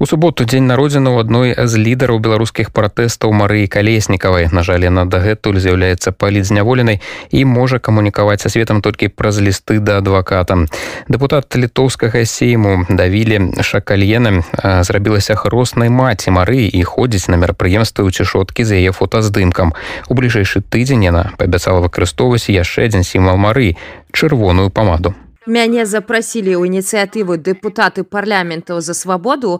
У суботу дзень народзіну адной з лідараў беларускіх пратэстаў Марыі калеснікавай. На жаль яна дагэтуль з'яўляецца палідзняволенай і можа камунікаваць са светом толькі праз лісты да адваката. Депутат літоўскага сейму давілі шакальены зрабілася хроснай маці Марыі і ходзіць на мерапрыемствы ў цішоткі з яе фотаздымкам. У бліжэйшы тыдзень яна паабяцала выкарыстоўваць яшчэ адзін сімвал Марыі чырвоную памаду. Мяне запрасілі ў ініцыятыву дэпутаты парламентаў за свабоду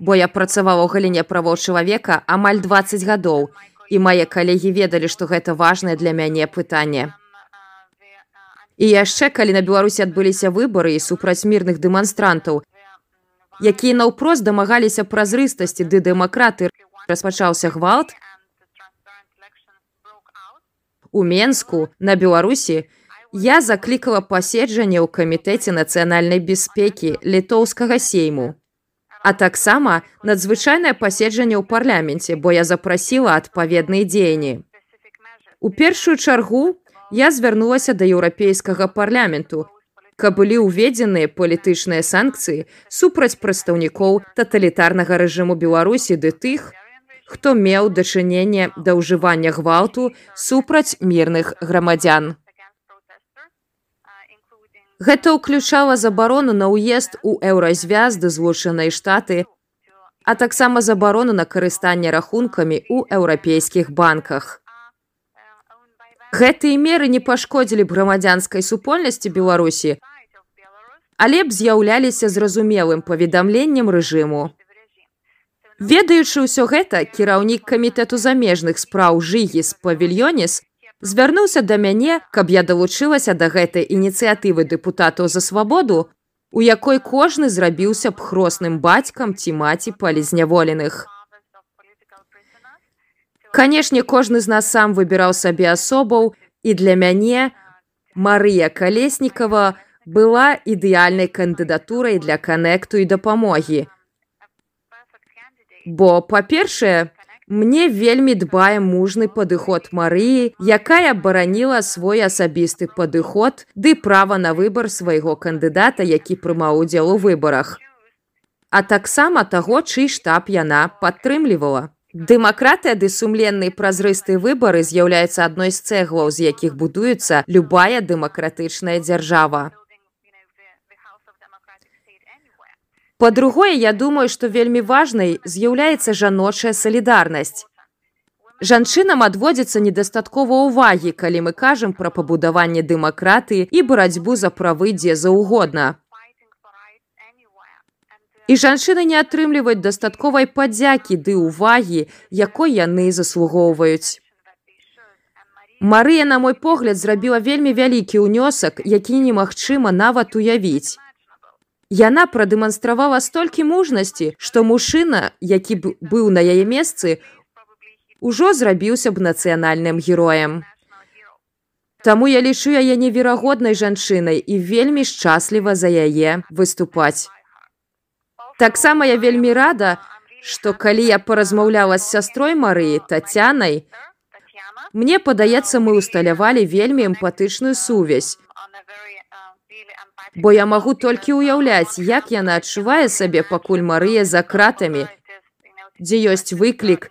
бо я працавала ў галіне правоў чалавека амаль 20 гадоў і мае калегі ведалі што гэта важнае для мяне пытанне. І яшчэ калі на беларусі адбыліся выбары і супраць мірных дэманстрантаў якія наўпрост дамагаліся празрыстасці ды дэмакраты распачаўся гвалт у менску на беларусі я заклікала паседжанне ў камітэце нацыянальнай бяспекі літоўскага сейму а таксама надзвычайнае паседжанне ў парламенце, бо я запрасіла адпаведныя дзеянні. У першую чаргу я звярнулася да еўрапейскага парламенту, каб былі ўведзеныя палітычныя санкцыі супраць прадстаўнікоў таталітарнага рэжыму Беларусі ды тых, хто меў дачыненне да ўжывання гвалту супраць мірных грамадзян. Гэта ўключала забарону на ўезд у еўразвяз ды злучанай штаты, а таксама забарону на карыстанне рахункамі ў еўрапейскіх банках. Гэтыя меры не пашкодзілі б грамадзянскай супольнасці Беларусі, але б з'яўляліся зразумелым паведамленнем рэжыму. Ведаючы ўсё гэта, кіраўнік камітэту замежных спраў жыгіс павільёнес звярнуўся да мяне, каб я далучылася да гэтай ініцыятывы дэпутатаў за свабоду, у якой кожны зрабіўся б хросным бацькам ці маці палізняволеных. Канешне, кожны з нас сам выбіраў сабе асобаў і для мяне Марыя Калеснікава была ідэальнай кандыдатурай для канекту і дапамогі. Бо, па-першае, Мне вельмі дбае мужны падыход Марыі, якая бараніла свой асабісты падыход ды права на выбар свайго кандыдата, які прымаў удзел у выбарах. А таксама таго, чый штаб яна падтрымлівала. Дэмакратыя ды сумленны празрысты выбары з'яўляецца адной з цэглаў, з якіх будуецца любая дэмакратычная дзяржава. Па-другое, я думаю, што вельмі важнай з'яўляецца жаночая салідарнасць. Жанчынам адводзіцца недастаткова ўвагі, калі мы кажам пра пабудаванне дэмакратыі і барацьбу за правы дзе заўгодна. І жанчыны не атрымліваюць дастатковай падзякі ды ўвагі, якой яны заслугоўваюць. Марыя, на мой погляд, зрабіла вельмі вялікі ўнёсак, які немагчыма нават уявіць. Яна прадэманстравала столькі мужнасці, што мужчына, які б быў на яе месцы, ужо зрабіўся б нацыянальным героем. Таму я лічу яе неверагоднай жанчынай і вельмі шчасліва за яе выступаць. Таксама я вельмі рада, што калі я паразмаўляла з сястрой Марыі Тацянай, мне падаецца, мы усталявалі вельмі эмпатычную сувязь бо я магу толькі ўяўляць, як яна адчувае сабе пакуль Марыя за кратамі, дзе ёсць выклік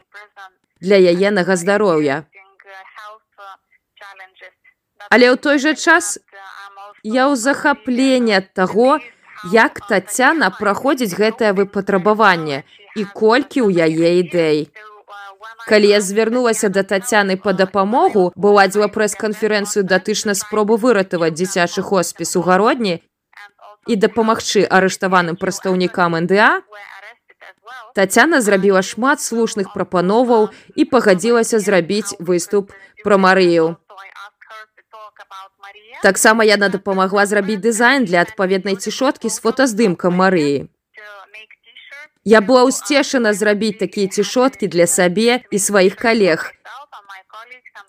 для яенага здароўя. Але ў той жа час я ў захапленне ад таго, як Тацяна праходзіць гэтае выпатрабаванне і колькі ў яе ідэй. Калі я звярнулася да тацяны па дапамогу, бо ладзіла прэс-канферэнцыю датычна спробу выратаваць дзіцячы хоспіс у гародні, і дапамагчы арыштаваным прадстаўнікам НДА, Тацяна зрабіла шмат слушных прапановаў і пагадзілася зрабіць выступ пра Марыю. Таксама яна дапамагла зрабіць дызайн для адпаведнай цішоткі з фотаздымкам Марыі. Я была ўсцешана зрабіць такія цішоткі для сабе і сваіх калег.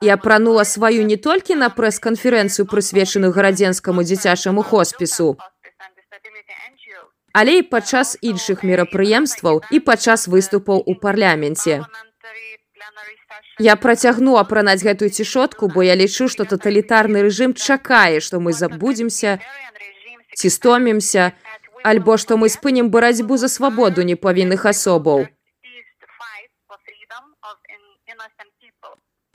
Я апранула сваю не толькі на прэс-канферэнцыю, прысвечаную гарадзенскаму дзіцячаму хоспісу, але і падчас іншых мерапрыемстваў і падчас выступаў у парляменце. Я працягну апранаць гэтую цішотку, бо я лічу, што таталітарны рэжым чакае, што мы забудземся, ці стомімся, альбо што мы спынім барацьбу за свабоду непавінных асобаў.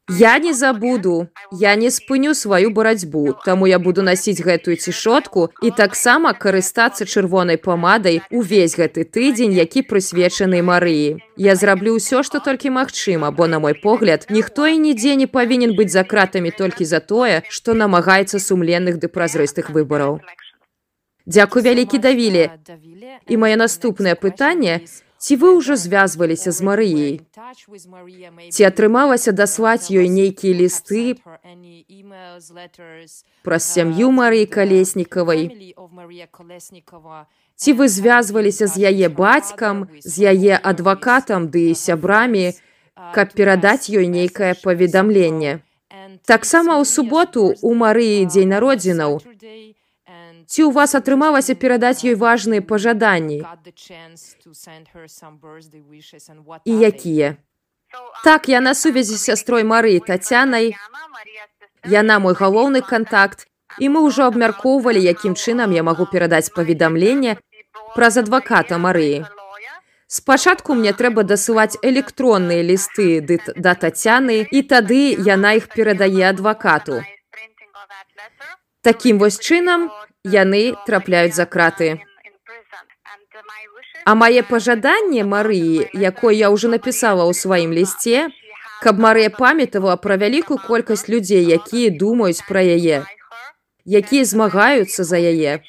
Я не забуду, я не спыню сваю барацьбу, таму я буду насіць гэтую цішотку і таксама карыстацца чырвонай памадай увесь гэты тыдзень, які прысвечаны Марыі. Я зраблю ўсё, што толькі магчыма, бо на мой погляд, ніхто і нідзе не павінен быць за кратамі толькі за тое, што намагаецца сумленных ды празрыстых выбараў. Дзякуй вялікі давілі. І маё наступнае пытанне, Ці вы ўжо звязваліся з Марыяй? Ці атрымалася даслаць ёй нейкія лісты праз сям'ю Марыі калеснікавай? Ці вы звязваліся з яе бацькам, з яе адвакатам ды сябрамі, каб перадаць ёй нейкае паведамленне? Таксама ў суботу у Марыі дзень народзінаў Ці ў вас атрымалася перадаць ёй важныя пажаданні? І якія? Так я на сувязі з сястрой Марыі тацянай. Яна мой галоўны контакт і мы ўжо абмяркоўвалі якім чынам я магу перадаць паведамленне праз адваката Марыі. Спачатку мне трэба дасылаць электронныя лісты да тацяны і тады яна іх перадае адвакату. Такім вось чынам яны трапляюць за краты. А мае пажаданне Марыі, якое я ўжо напісала ў сваім лісце, каб Марыя памятавала пра вялікую колькасць людзей, якія думаюць пра яе, якія змагаюцца за яе.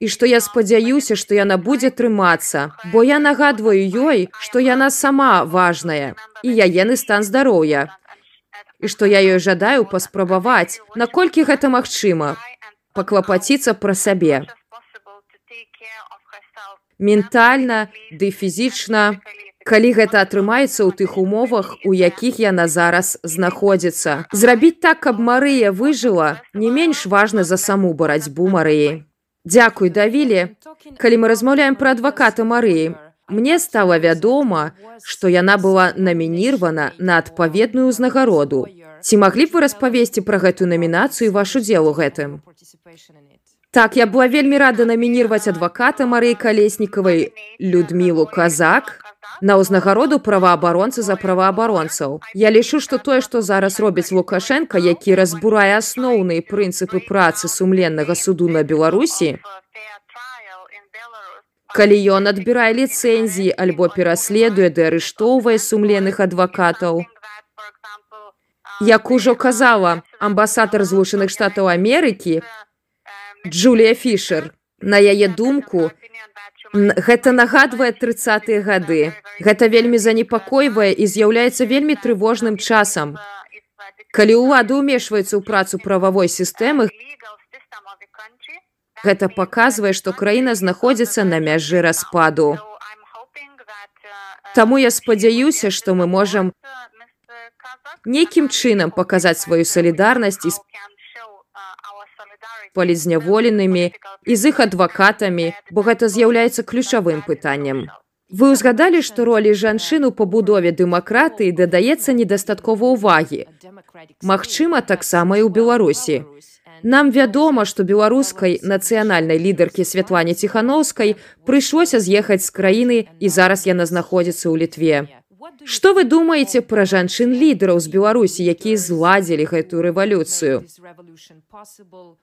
І што я спадзяюся, што яна будзе трымацца, бо я нагадваю ёй, што яна сама важная і яены стан здароўя. І што я ёй жадаю паспрабаваць, наколькі гэта магчыма, паклапаціцца пра сабе. Ментальна ды фізічна, калі гэта атрымаецца ў тых умовах, у якіх яна зараз знаходзіцца. Зрабіць так, каб Марыя выжыла, не менш важна за саму барацьбу Марыі. Дзякуй давілі, калі мы размаўляем пра адваката Марыі. Мне стала вядома, што яна была намінірвана на адпаведную ўзнагароду. Ці маглі б вы распавесці пра гэтую намінацыю ваш удзел у гэтым? Так я была вельмі рада намінірваць адваката Марыі калеснікавай Людмілу Казак на ўзнагароду праваабаронцы за праваабаронцаў. Я лічу, што тое, што зараз робіць Лукашенко, які разбурае асноўныя прынцыпы працы сумленнага суду на Беларусі, калі ён адбірае ліцэнзіі альбо пераследуе ды арыштоўвае сумленных адвакатаў. Як ужо казала амбасатар злучаных штатаў Амерыкі, Джулія Фішер. На яе думку, гэта нагадвае трыцатыя гады. Гэта вельмі занепакойвае і з'яўляецца вельмі трывожным часам. Калі ўлады ўмешваецца ў працу прававой сістэмы, гэта паказвае, што краіна знаходзіцца на мяжы распаду. Таму я спадзяюся, што мы можам нейкім чынам паказаць сваю салідарнасць і палізняволенымі і з іх адвакатамі, бо гэта з'яўляецца ключавым пытаннем. Вы ўзгадалі, што ролі жанчын у пабудове дэмакратыі дадаецца недастаткова ўвагі. Магчыма, таксама і ў Беларусі. Нам вядома, што беларускай нацыянальнай лідаркі Святлане Ціхановскай прыйшлося з'ехаць з краіны і зараз яна знаходзіцца ў літве. Што вы думаеце пра жанчын лідараў з Беларусі, якія зладзілі гэтую рэвалюцыю?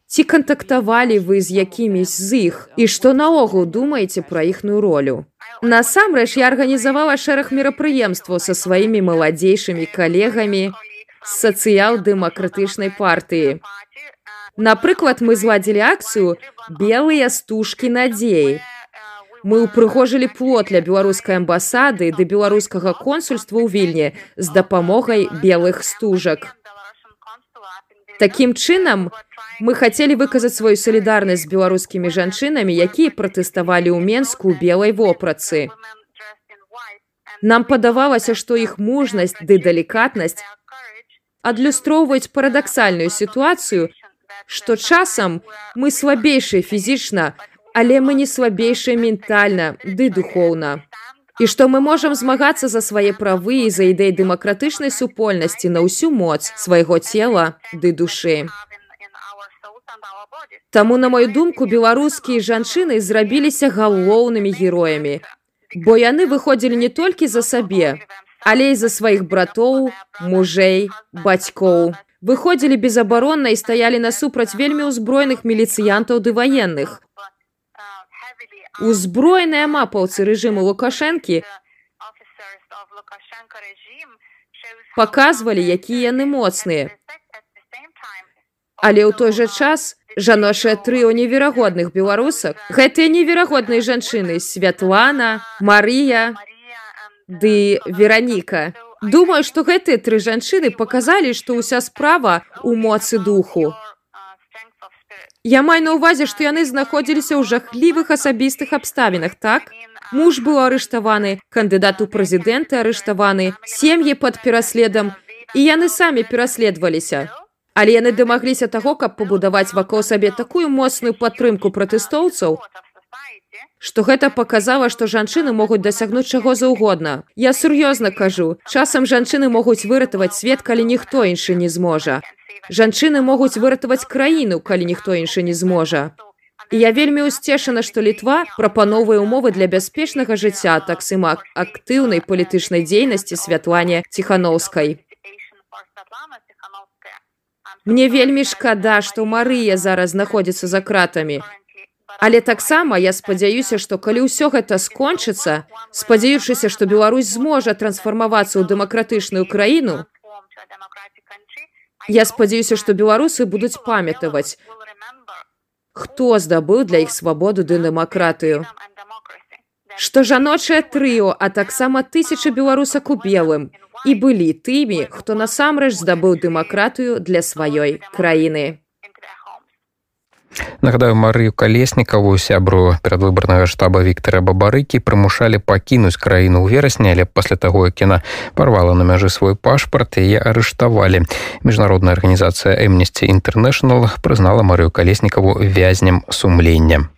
Ці кантактавалі вы з якімісь з іх і што наогул думаеце пра іхную ролю? Насамрэч я арганізавала шэраг мерапрыемстваў са сваімі маладзейшымі калегамі з сацыял-дэмакратычнай партыі. Напрыклад, мы зладзілі акцыю белыя стужкі надзеі. Мы ўпрыгожылі плот для беларускай амбасады да беларускага консульства ў вільні з дапамогай белых стужак. Такім чынам, мы хацелі выказаць сваю салідарнасць з беларускімі жанчынамі, якія пратэставалі ў Менску ў белай вопрацы. Нам падавалася, што іх мужнасць ды далікатнасць адлюстроўваюць парадаксальную сітуацыю, што часам мы слабейшыя фізічна, але мы не слабейшыя ментальна ды духоўна. І што мы можам змагацца за свае правы і за ідэй дэмакратычнай супольнасці на ўсю моц свайго цела ды душы. Таму на мою думку беларускія жанчыны зрабіліся галоўнымі героямі бо яны выходзілі не толькі за сабе але і за сваіх братоў мужэй бацькоў выходзілі безабаронна і стаялі насупраць вельмі ўзброеных міліцыянтаў ды ваенных узброеныя мапаўцы рэжыму лукашэнкі паказвалі якія яны моцныя але ў той жа час жаночае трыо неверагодных беларусак гэтыя неверагодныя жанчыны святлана марыя ды вераніка думаю што гэтыя тры жанчыны паказалі што ўся справа у моцы духу я маю на ўвазе што яны знаходзіліся ў жахлівых асабістых абставінах так? Муж быў арыштаваны кандыдат у прэзідэнты арыштаваны сем'і пад пераследам і яны самі пераследаваліся але яны дамагліся таго каб пабудаваць вакол сабе такую моцную падтрымку пратэстоўцаў што гэта паказала што жанчыны могуць дасягнуць чаго заўгодна. Я сур'ёзна кажу часам жанчыны могуць выратаваць свет калі ніхто іншы не зможа. Жанчыны могуць выратаваць краіну калі ніхто іншы не зможа. Я вельмі ўсцешана што літва прапановвае умовы для бяспечнага жыцця таксама актыўнай палітычнай дзейнасці святлане ціхановскай Мне вельмі шкада, што Марыя зараз знаходзіцца за кратамі. Але таксама я спадзяюся, што калі ўсё гэта скончыцца, спадзяючыся, што Беларусь зможа трансфармавацца ў дэмакратычную краіну, я спадзяюся, што беларусы будуць памятаваць, хто здабыў для іх свабоду ды дэмакратыю. Што жаночае трыо, а таксама тысяча беларусак у белым, і былі тымі, хто насамрэч здабыў дэмакратыю для сваёй краіны. Нагадаю Марыю калеснікаву сябру перадвыбарнага штаба Віктора Бабарыкі прымушалі пакінуць краіну ў верасні, але пасля таго, як яна парвала на мяжы свой пашпарт, яе арыштавалі. Міжнародная арганізацыя Эмнесці Інтэрнэшнл прызнала Марыю калеснікаву вязнем сумлення.